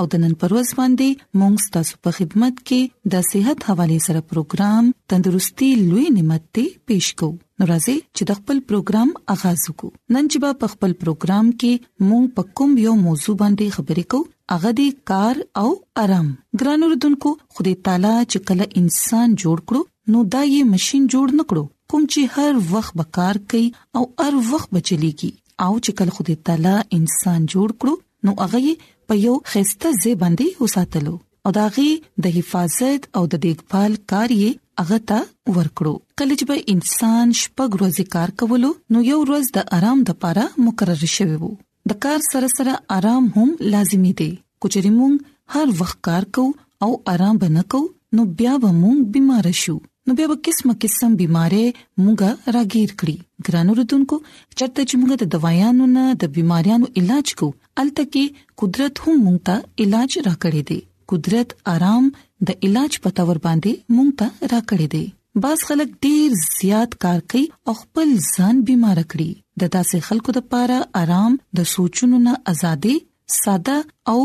او د نن پروز باندې مونږ تاسو په خدمت کې د صحت حواله سره پروګرام تندرستي لوي نعمت ته پیش کوو ناراضي چې د خپل پروګرام اغاز وکړو نن چې په خپل پروګرام کې مونږ په کوم یو موضوع باندې خبرې کوو هغه د کار او آرام ګران اردوونکو خدای تعالی چې کله انسان جوړ کړو نو دا یې ماشين جوړ نکړو کوم چې هر وخت بکار کوي او هر وخت بچلېږي او چې کله خدای تعالی انسان جوړ کړو نو هغه یې په یو خسته ځای باندې وساتلو او دا غي د حفاظت او د دیکبال کار یې هغه ته ورکړو کله چې به انسان شپږ ورځې کار کولو نو یو ورځ د آرام د پاره مقرر شوی وو د کار سره سره آرام هم لازمی دی کچري مونږ هر وخت کار کوو او آرام به نه کوو نو بیا به مونږ بیمار شو نو بیا به قسمه قسم بيمارې مونږه راګیر کړي ګرانو رتونکو چرته چې مونږه د دوايانو نه د بيماريانو علاج کو الته کې قدرت هم مونږ ته علاج راکړي دي قدرت آرام د علاج په تور باندې مونږ ته راکړي دي بعض خلک ډیر زیات کار کوي او خپل ځان بیمار کړي د داسې خلکو لپاره آرام د سوچونو نه ازادي ساده او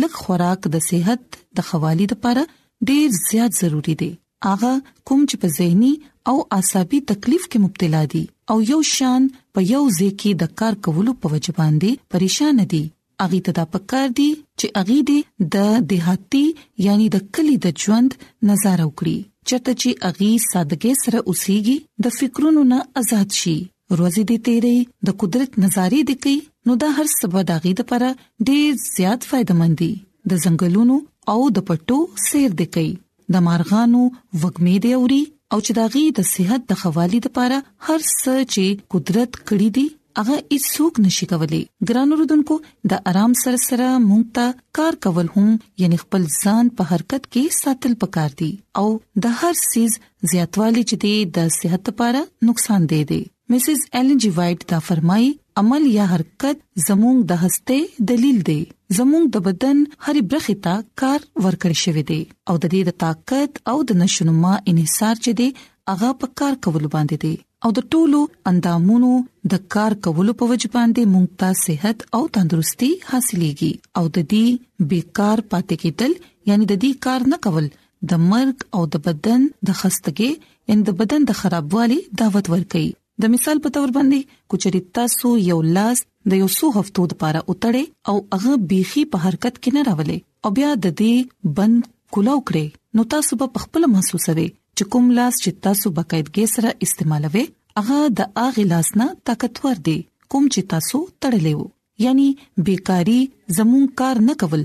لږ خوراک د صحت د خوالي لپاره ډیر زیات ضروری دی هغه کوم چې په زهني او عصبي تکلیف کې مبتلا دي او یو شان په یو ځای کې د کار کولو په وجه باندې پریشان دي اغي ته دا پکار دي چې اغي دې د دهاتي یعنی د کلی د ژوند نظر وکړي چرته چې اغي سادګي سره اوسيږي د فکرونو نه آزاد شي روزي دي تیري د قدرت نظارې دي کوي نو دا هر څه به داغي د پره ډیر زیات فائدہ مندي د ځنګلونو او د پټو سیر دي کوي د مارغانو وګمې دي اوري او چې داغي د صحت د خوالي د پره هر څه چې قدرت کړی دي هغه هیڅوک نشي کولی ګران رودونکو د آرام سره سره مونږ ته کار کول هم یعنی خپل ځان په حرکت کې ساتل پکار دي او د هر سیز زیاتوالی چې دی د صحت لپاره نقصان دی دی مسز ایلن جی وایټ دا فرمایي عمل یا حرکت زموږ د هسته دلیل دی زموږ د بدن هر برخه ته کار ورکړی شوی دی او د دې د طاقت او د نشونما انحصار چې دی هغه په کار کول باندې دی او د ټولو اندامونو د کار کولو په وجه باندې موږ ته صحت او تندرستي حاصلېږي او د دې بیکار پاتې کېدل یعنی د دې کار نه کول د مرګ او د بدن د خستګي ان د بدن د خرابوالي دعوت ورکړي د مثال په تور باندې کوچري تاسو یو لاس د یو څو هفتو لپاره اتړې او هغه بيخي په حرکت کې نه راولې او بیا د دې بند کولاو کړې نو تاسو په خپل محسوسوي چې کوم لاس چې تاسو بقاعدګي سره استعمالوي هغه د اغه لاس نه طاقتور دی کوم چې تاسو تړلې وو یعنی بیکاری زموږ کار نه کول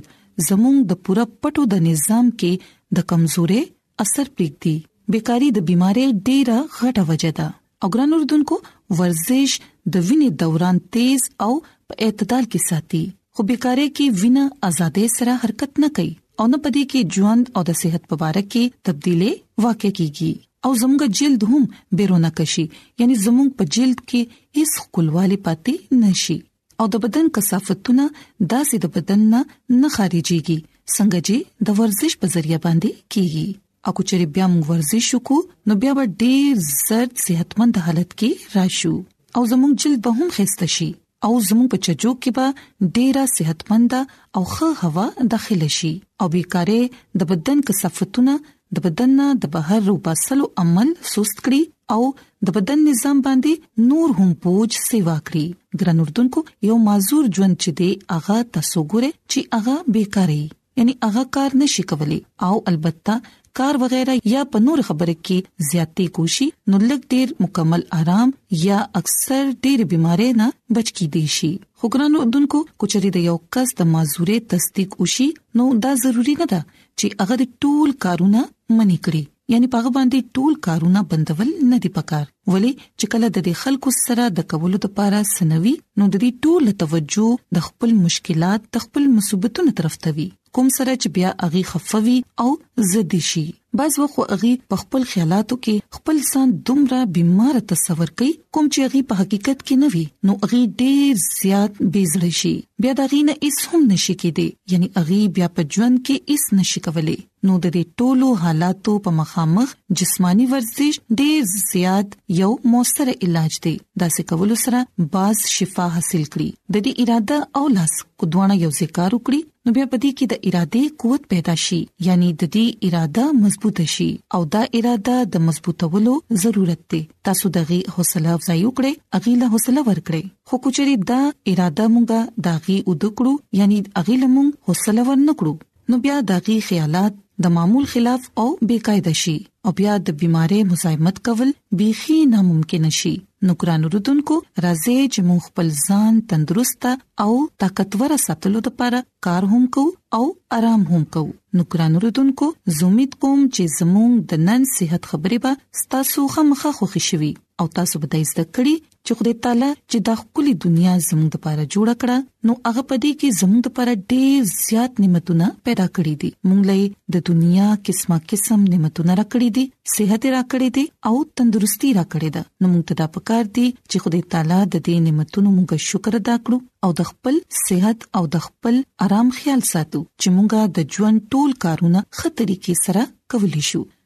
زموږ د پوره پټو د نظام کې د کمزورې اثر پریږدي بیکاری د بیماری ډیره غټه وجه ده او ګران اردوونکو ورزش د وینې دوران تیز او په اعتدال کې ساتي خو بیکاری کې وینه آزادې سره حرکت نه کوي او نه پدې کې ژوند او د صحت په اړه کې تبدیلې واقع کیږي او زموږ جلد هم بیرونه کشي یعنی زموږ په جلد کې هیڅ خپلوالی پاتې نشي او د بدن کثافتونه داسې د بدن نه نه خارجيږي څنګه چې د ورزش په ذریعہ باندې کیږي او کچري بیا موږ ورزش وکړو نو بیا به ډیر زر صحتمند حالت کې راشو او زموږ جلد به هم خسته شي او زموږ په چجو کې به ډیره صحتمند او ښه هوا داخله شي او بیکاره د بدن کثافتونه د بدن نه د بهر روباسلو عمل سست کړي او د بدن نظام باندې نور هم بوج سیوا کړي ګران اردوونکو یو معذور ژوند چې دی هغه تاسو ګوره چې هغه بیکاره یعنی هغه کار نشي کولی او البته کار وغیره یا په نور خبره کې زیاتې کوشي نو لګ ډیر مکمل آرام یا اکثر ډیر بيمارۍ نه بچ کی دي شي خو ګران اردوونکو کچري د یو کس د معذورې تصدیق وشي نو دا ضروری نه ده چې هغه ټول کارونه منی کړي یعنی پاغه باندې ټول کارونه بندول نه دی پکار ولی چې کله د دې خلکو سره د کولو لپاره سنوي نو د دې ټول توجه د خپل مشکلات د خپل مصیبتونو طرف ته وي کوم سره چې بیا اغي خفوي او زدي شي بعض وخت اغي په خپل خیالاتو کې خپل ځان دومره بیمار تصور کوي کوم چې اغي په حقیقت کې نه وي نو اغي ډیر زیات بیزړی شي بیا دا غي نه اس هم نشي کېدی یعنی اغي بیا په ژوند کې اس نشي کولای نو د دې ټولو حالاتو په مخامخ جسمانی ورزش ډیر زیات یو موثر علاج دی دا څه کول سره باز شفا حاصل کړي د دې اراده او لاس کو دوانه یو ذکر وکړي نو بیا پدې کې د اراده قوت پیدا شي یعنی د دې اراده مضبوط شي او دا اراده د مضبوطولو ضرورت دی تاسو دغه حوصله افزای وکړي اغیله حوصله ورکړي خو کچري دا اراده مونږه داغي ودکړو یعنی اغیله مونږ حوصله ورنکړو نو بیا داغي خیالات د معمول خلاف او بې قاعده شي او بیا د بيمارۍ مزاحمت کول بيخي ناممکن شي نو ګران رودونکو راځي چې موږ خپل ځان تندرست او طاقتور ساتلو لپاره کار هم کو او آرام هم کو نو ګران رودونکو زومیت کوم چې زموږ د نن صحت خبرې به تاسو خامخا خوښی شي او تاسو به د زده کړې چې خدای تعالی چې دا خولي دنیا زموږ لپاره جوړ کړه نو هغه پدې کې زموږ لپاره ډېر زیات نعمتونه پیدا کړې دي موږ له د دنیا قسمه قسم نعمتونه را کړې دي صحت را کړې دي او تندرستي را کړې ده نو موږ ته دا پکار دي چې خدای تعالی د دې نعمتونو موږ شکر ادا کړو او د خپل صحت او د خپل آرام خیال ساتو چې موږ د ژوند ټول کارونه خطرې کې سره کولی شو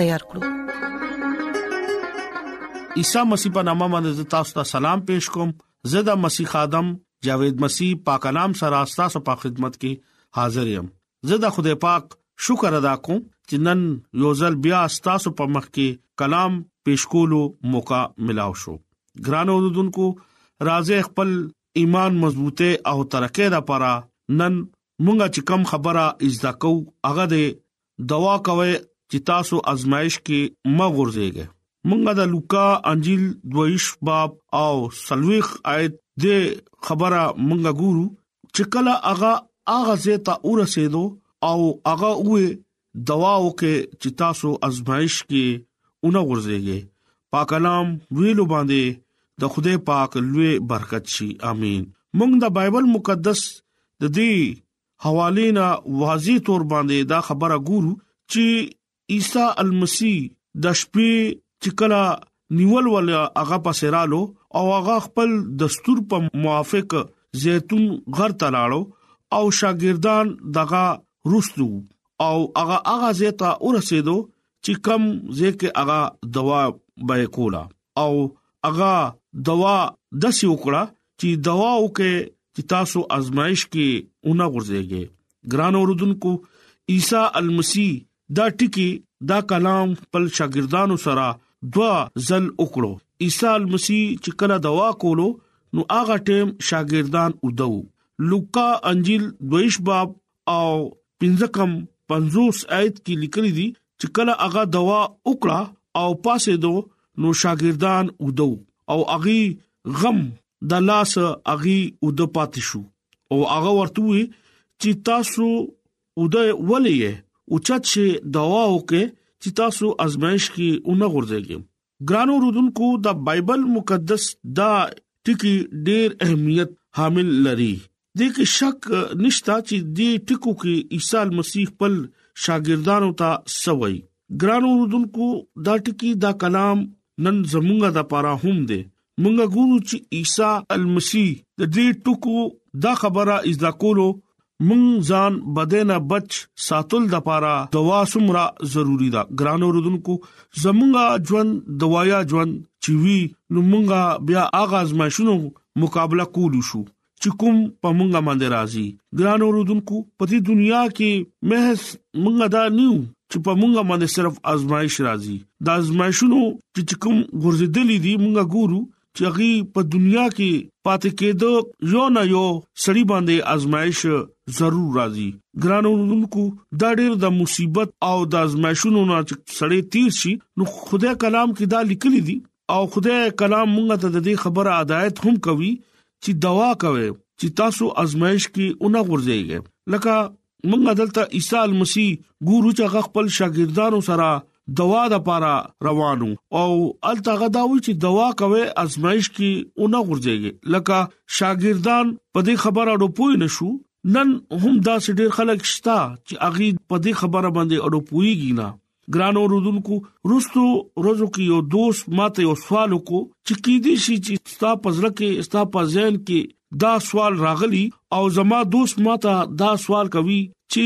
تیار کړو عیسی مسیح په نامه باندې تاسو ته سلام پېښ کوم زدا مسیح ادم جاوید مسیح پاک نام سره تاسو په خدمت کې حاضر یم زدا خدای پاک شکر ادا کوم چې نن یو ځل بیا تاسو په مخ کې کلام پېښ کولو موقع ملاو شو ګران اوردونکو راځي خپل ایمان مضبوطه او ترقه لپاره نن مونږه چې کم خبره از دا کو هغه د دوا کوي چې تاسو ازمایش کې ما غورځيږئ مونږه د لوکا انجیل دویش باب او سلويخ آیت د خبره مونږه ګورو چې کله هغه هغه زیته ورسېدو او هغه وې دوا وکي چې تاسو ازمایش کې اونه غورځيږئ پاک کلام ویلو باندې د خدای پاک لوی برکت شي امين مونږ د بایبل مقدس د دې حواله نه واضح تور باندې دا خبره ګورو چې عیسی المسی د شپې چې کله نیول ول هغه پسرالو او هغه خپل دستور په موافق زيتون غر ته لاړو او شاګردان دغه رستو او هغه هغه زیته ورسېدو چې کم ځکه هغه دوا به کولا او هغه دوا د سی وکړه چې دوا وکړي چې تاسو آزمائش کې اونګه ورځيږي ګران اوردونکو عیسی المسی دا ټکی دا کلام خپل شاګردانو سره دوا زل وکړو عیسی المسی چې کله دوا کولو نو هغه ټیم شاګردان ودو لوقا انجیل دویش باب او پنځه کم 50 آیت کې لیکل دي چې کله هغه دوا وکړه او پاسې دو نو شاګردان ودو او اغي غم د لاس اغي ود پاتې شو او هغه ورته وی چې تاسو ود ولې او چت شي دوا وکې چې تاسو ازمایش کې اونغورځيږئ ګرانو رودونکو د بایبل مقدس دا ټکی ډیر اهمیت حامل لري د کې شک نشتا چې دې ټکو کې عیسی مسیح خپل شاګردانو ته سوي ګران اوردونکو دا ټکی دا کلام نن زمونږه د پاره هم دی مونږ ګورو چې عیسی المسی د دې ټکو دا خبره از دا کولو مونږ ځان بدنه بچ ساتل د پاره دوا سمرا ضروری ده ګران اوردونکو زمونږه ژوند دوايا ژوند چې وی نو مونږه بیا اغاز ماشونو مقابله کول شو چې کوم په مونږه باندې راځي ګران اوردونکو په دې دنیا کې محض مونږه دا نیو چې په مونږه باندې صرف آزمائش راځي د آزمائشونو چې کوم ګرځېدلې دي مونږه ګورو چې هغه په دنیا کې پاتې کېدو یو نه یو سړي باندې آزمائش ضرور راځي ګران اوردونکو دا ډېر د مصیبت او د آزمائشونو نه سړې تیر شي نو خدای کلام کې دا لیکلي دي او خدای کلام مونږ ته د دې خبره هدایت هم کوي چې دوا کوي چې تاسو ازمایش کې اونغه ورځيږئ لکه موږ دلته عیسی المسی ګورو چې هغه خپل شاګردانو سره دوا د پاره روانو او التغه دا وی چې دوا کوي ازمایش کې اونغه ورځيږي لکه شاګردان په دې خبره اړو پوي نشو نن هم دا ډېر خلک شتا چې اغي په دې خبره باندې اړو پويږي نه ګران اوردونکو روستو روزو کې یو دوست ماته یو سوال وکړو چې کې دې شي چې ستا پزړه کې ستا په ذهن کې دا سوال راغلی او زما دوست ماته دا سوال کوي چې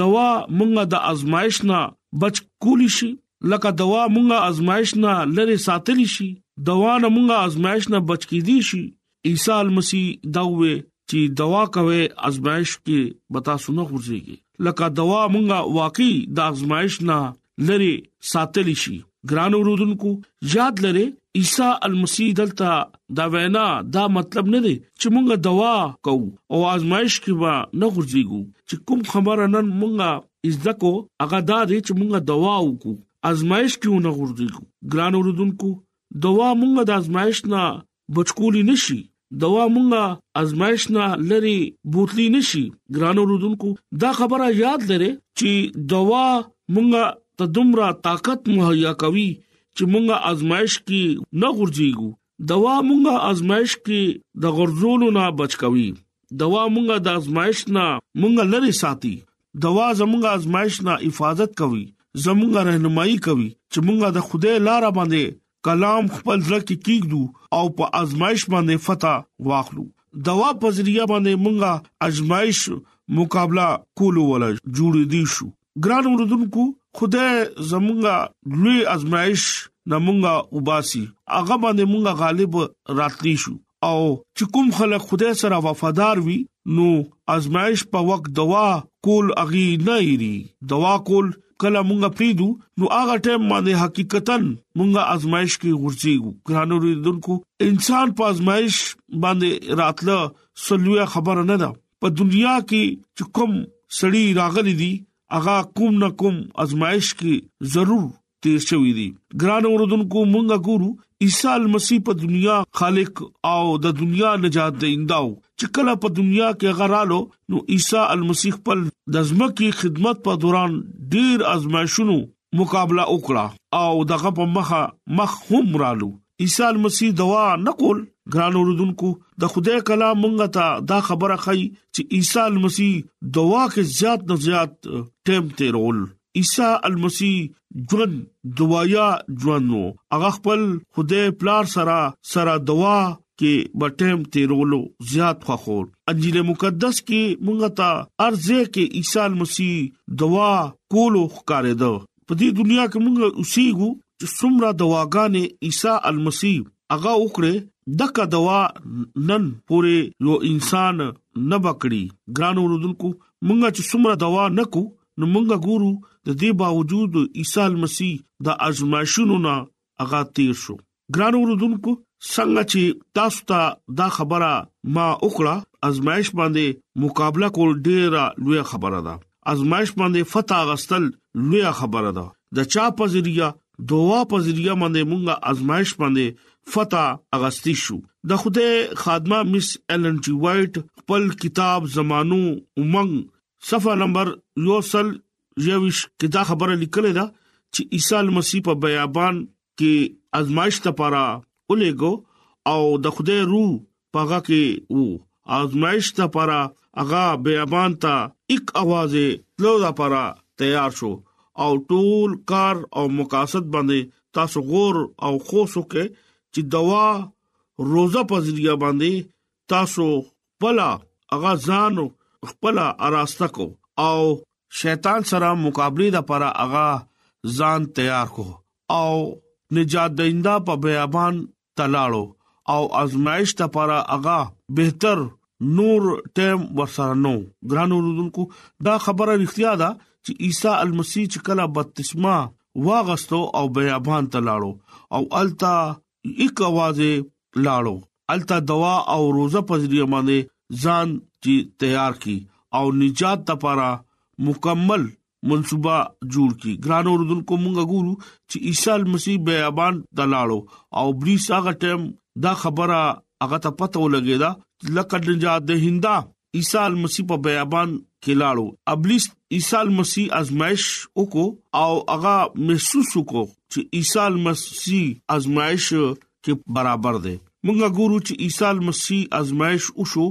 دوا مونږه د آزمائش نه بچ کولی شي لکه دوا مونږه آزمائش نه لری ساتلی شي دوا نه مونږه آزمائش نه بچ کیدی شي عیسی مسیح دا وې چې دوا کوي ازمایش کې بتا سونه غورځيږي لکه دوا مونږه واقعي د ازمایش نه لری ساتل شي ګران اوردونکو یاد لره عیسی المسیح دلته دا وینا دا مطلب نه دی چې مونږه دوا کو او آزمائش کې وا نه غورځيګو چې کوم خبره نن مونږه عزت کو هغه دا دی چې مونږه دوا وکړو آزمائش کې ونه غورځيګو ګران اوردونکو دوا مونږه د آزمائش نه بچکولی نشي دوا مونږه ازمایش نه لري بوتلی نشي ګرانو رودونکو دا خبره یاد لري چې دوا مونږه ته دومره طاقت مهیا کوي چې مونږه ازمایش کې نه غورځيږو دوا مونږه ازمایش کې د غرزولو نه بچ کوي دوا مونږه د ازمایش نه مونږه لری ساتي دوا زمونږه ازمایش نه حفاظت کوي زمونږه رهنمایي کوي چې مونږه د خوده لار باندې کلام خپل زړه کې کیږدو او په آزمائش باندې فتح واخلو دوا په ذریعہ باندې مونږه آزمائش مقابله کولو ولا جوړ دي شو ګران اوردونکو خدای زمونږه لوی آزمائش نمونږه وباسي هغه باندې مونږه غالب راتلی شو او چې کوم خلک خدای سره وفادار وي نو آزمائش په وخت دوا کول اغي نه ایری دوا کول کله مونږه پریدو نو هغه ټیم باندې حقیقتا مونږه آزمائش کې ورځيګو ګرانو ریدونکو انسان په آزمائش باندې راتله سلویا خبره نه ده په دنیا کې چې کوم سړی راغلي دي اغا کوم نه کوم آزمائش کې ضرور تیر شوی دی ګران اوردونکو مونږه ګورو عیسی مسیح په دنیا خالق او د دنیا نجات دیندا او چې کله په دنیا کې غرالو نو عیسی مسیح خپل د ځمکې خدمت په دوران ډیر آزمائشونو مقابله وکړه او دغه په مخه مخ هم رالو عیسی مسیح دوا نکول ګران اوردونکو د خدای کلام مونږ ته دا خبره خای چې عیسی مسیح دوا کې زیات نه زیات ټیم تیرول عیسی المسی ژوند دوايا ژوند وو هغه خپل خدای پلار سره سره دوا کې بټیم تیرولو زیات خوخور انجیل مقدس کې مونږ ته ارزه کې عیسی مسیح دوا کولو ښکارې ده په دې دنیا کې مونږ اوسېګو چې څومره دواګانې عیسی المسیح هغه وکړه دغه دوا نن پورې یو انسان نه بکړي ګران اوردونکو مونږ چې څومره دوا نکو نو مونږه ګورو د دې باوجود عیسی مسیح د ازمایښونو نه هغه تیر شو ګران اوردونکو څنګه چې تاسو ته دا خبره ما وکړه ازمایښت باندې مقابله کول ډیره لوی خبره ده ازمایښت باندې فتح غستل لوی خبره ده د چا په ذریعہ دوا په ذریعہ باندې مونږه ازمایښت باندې فتح اغستی شو د خوده خادمه مس ایلن جی وایټ خپل کتاب زمانو امنګ صفه نمبر یو سل یوش کې دا خبره لیکل ده چې عیسی مسیح په بیابان کې آزمائش لپاره ولېګو او د خدای روح پاګه کې وو آزمائش لپاره هغه بیابان ته یک आवाज لو لپاره تیار شو او ټول کار او مقاصد باندې تاسو غور او خوشو کې چې دوا روزه په ذریعہ باندې تاسو خپل هغه ځانو خپل اراسته کو او شیطان سره مقابله د پر هغه ځان تیار کو او نجات دیندا په بیابان تلاړو او ازمایش ته پر هغه بهتر نور ټیم ورسره نو ګران اوردونکو دا خبره اړتیا ده چې عیسی المسیح چې کله بپتسما واغستو او بیابان تلاړو او التا یک आवाज لاړو هلته دوا او روزه په ذریعہ باندې ځان چې تیار کی او نجات لپاره مکمل منصوبه جوړ کی ګران اوردونکو مونږ ګورو چې عیسی مسیح بیابان ته لاړو او بریس هغه ټیم دا خبره هغه ته پته ولګی دا لکه نجات د هندا عیسی مسیح په بیابان کې لاړو ابلیس عیسی مسیح آزمائش وکړو او هغه محسوس وکړو چې عیسی مسیح آزمائش کې برابر دی موږ ګورو چې عیسی مسیح آزمائش وشو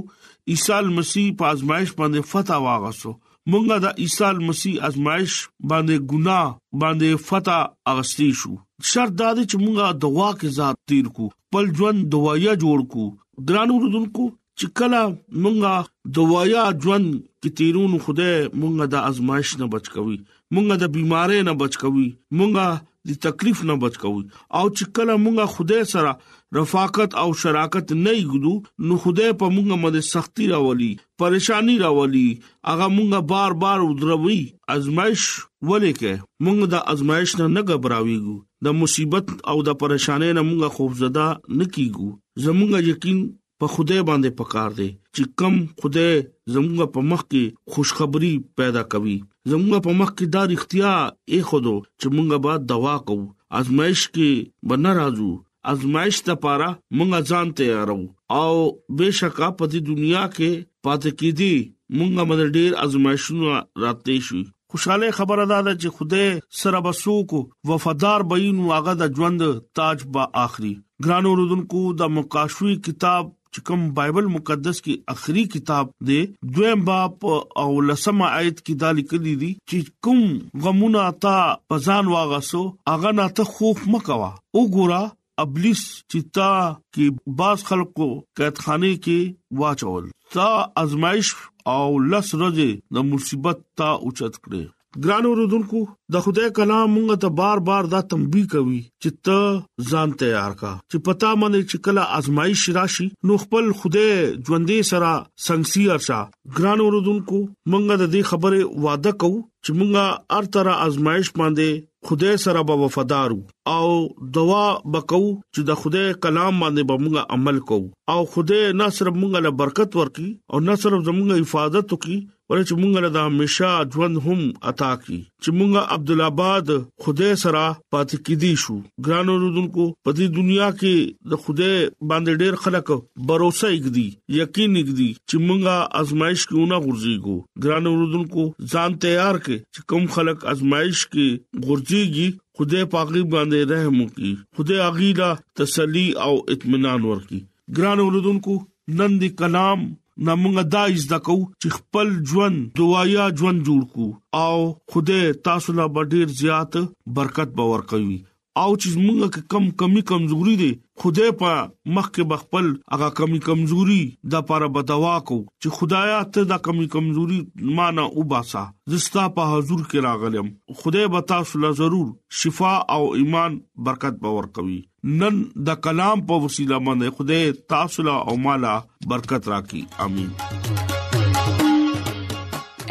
عیسی مسیح په آزمائش باندې فتح واغسو موږ د عیسی مسیح آزمائش باندې ګناه باندې فتح اغستی شو شرط دا دی چې موږ دوا کې ذات تیر کو خپل ژوند دوايا جوړ کو ګرانو رودونکو چې کله مونږه د وایا ژوند کې تیرون خدای مونږه د ازمایش نه بچ کوي مونږه د بيمارۍ نه بچ کوي مونږه د تکلیف نه بچ کوي او چې کله مونږه خدای سره رفاقت او شراکت نه یګدو نو خدای په مونږه باندې سختی راولي پریشانی راولي هغه مونږه بار بار ودروي ازمایش ولې کې مونږ د ازمایش نه نه غبراويګو د مصیبت او د پریشانې نه مونږه خوف زده نکیګو زمونږه یقین په خدای باندې پکار دی چې کم خدای زموږ په مخ کې خوشخبری پیدا کوي زموږ په مخ کې دا اړتیا یې خودو چې موږ به دوا کوو ازمایش کې بنه راځو ازمایش د پاره مونږه ځان تیارو او بشکا په دې دنیا کې پاتې کیدی مونږه مدر ډیر ازمایشونه راتلې شي خوشاله خبره ده چې خدای سره بسوکو وفادار بین واغه د ژوند تاج با اخري ګران اوردونکو د مقاشوي کتاب چې کوم بایبل مقدس کې اخري کتاب دی دویم باب او لسم آیت کې دا لیکل دي چې کوم غمونه تا پزان واغسو اغه نه ته خوف مکوا وګوره ابلیس چې تا کې باز خلکو قیدخانه کې واچول تا ازمایش او لس ورځې د مصیبت تا اوچت کړې ګران اوردونکو د خدای کلام مونږ ته بار بار دا تنبيه کوي چې ته ځان تیار کا چې پتا باندې چې کله ازمایش راشي نو خپل خدای ژوندې سره سنگسي ارشا ګران اوردونکو مونږ د دې خبره وعده کوو چې مونږه هر طرح ازمایش باندې خدای سره به وفادار او دوا بکو چې د خدای کلام باندې به موږ عمل کوو او خدای نه صرف موږ له برکت ورکي او نه صرف زموږ حفاظت وکي ولې چې موږ له د همیشا ژوند هم عطا کی چې موږ عبد الله آباد خدای سره پاتې کیدی شو ګران اوردونکو په دې دنیا کې د خدای باندې ډېر خلک باور وکړي یقین وکړي چې موږ آزمائش کې ونه غورځيږو ګران اوردونکو ځان تیار کړئ کوم خلک ازمایش کې غورځيږي خدای پاکي باندې رحم وکي خدای اغي لا تسلی او اطمینان ورکي ګران اوردونکو نن دې کلام نامنګ دا از د کو چې خپل ژوند دوايا ژوند جوړ کو او خدای تاسو لا ډیر زیات برکت باور کوي او چې موږ کې کم کمی کمزوري دي خدای په مخ کې بخپل هغه کمی کمزوري د پاره بدوا کو چې خدایا ته دا کمی کمزوري مانه وباسا زستا په حضور کې راغلم خدای به تاسو له ضرور شفا او ایمان برکت باور کوي نن د کلام په وسیله باندې خدای تاسو له او مالا برکت راکړي امين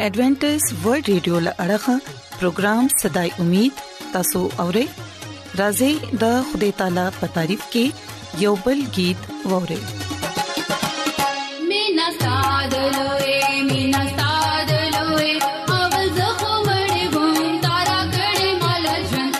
ایڈونچر ورلد رادیو لړغا پروگرام صداي امید تاسو اورئ راځي د خدای تعالی په تعریف کې یوبل गीत ووري مینا ساده لوي مینا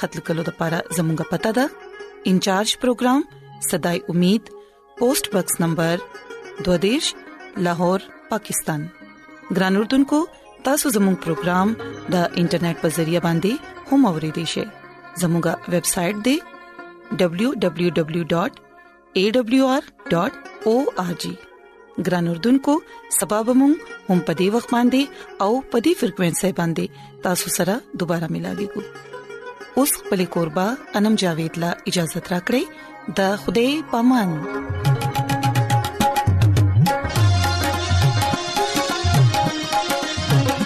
خپل کلو د پاره زموږه پتا ده انچارج پروگرام صداي امید پوسټ باکس نمبر 22 لاهور پاکستان ګران اردوونکو تاسو زموږ پروگرام د انټرنیټ په ذریعہ باندې هم اوريدي شئ زموږه ویب سټ د www. awr.org ګران اردوونکو سبب مون هم پدی وخت باندې او پدی فریکوينسي باندې تاسو سره دوپاره ملاقات کو اوس په لیکوربا انم جاوید لا اجازه ترا کړی د خوده پامان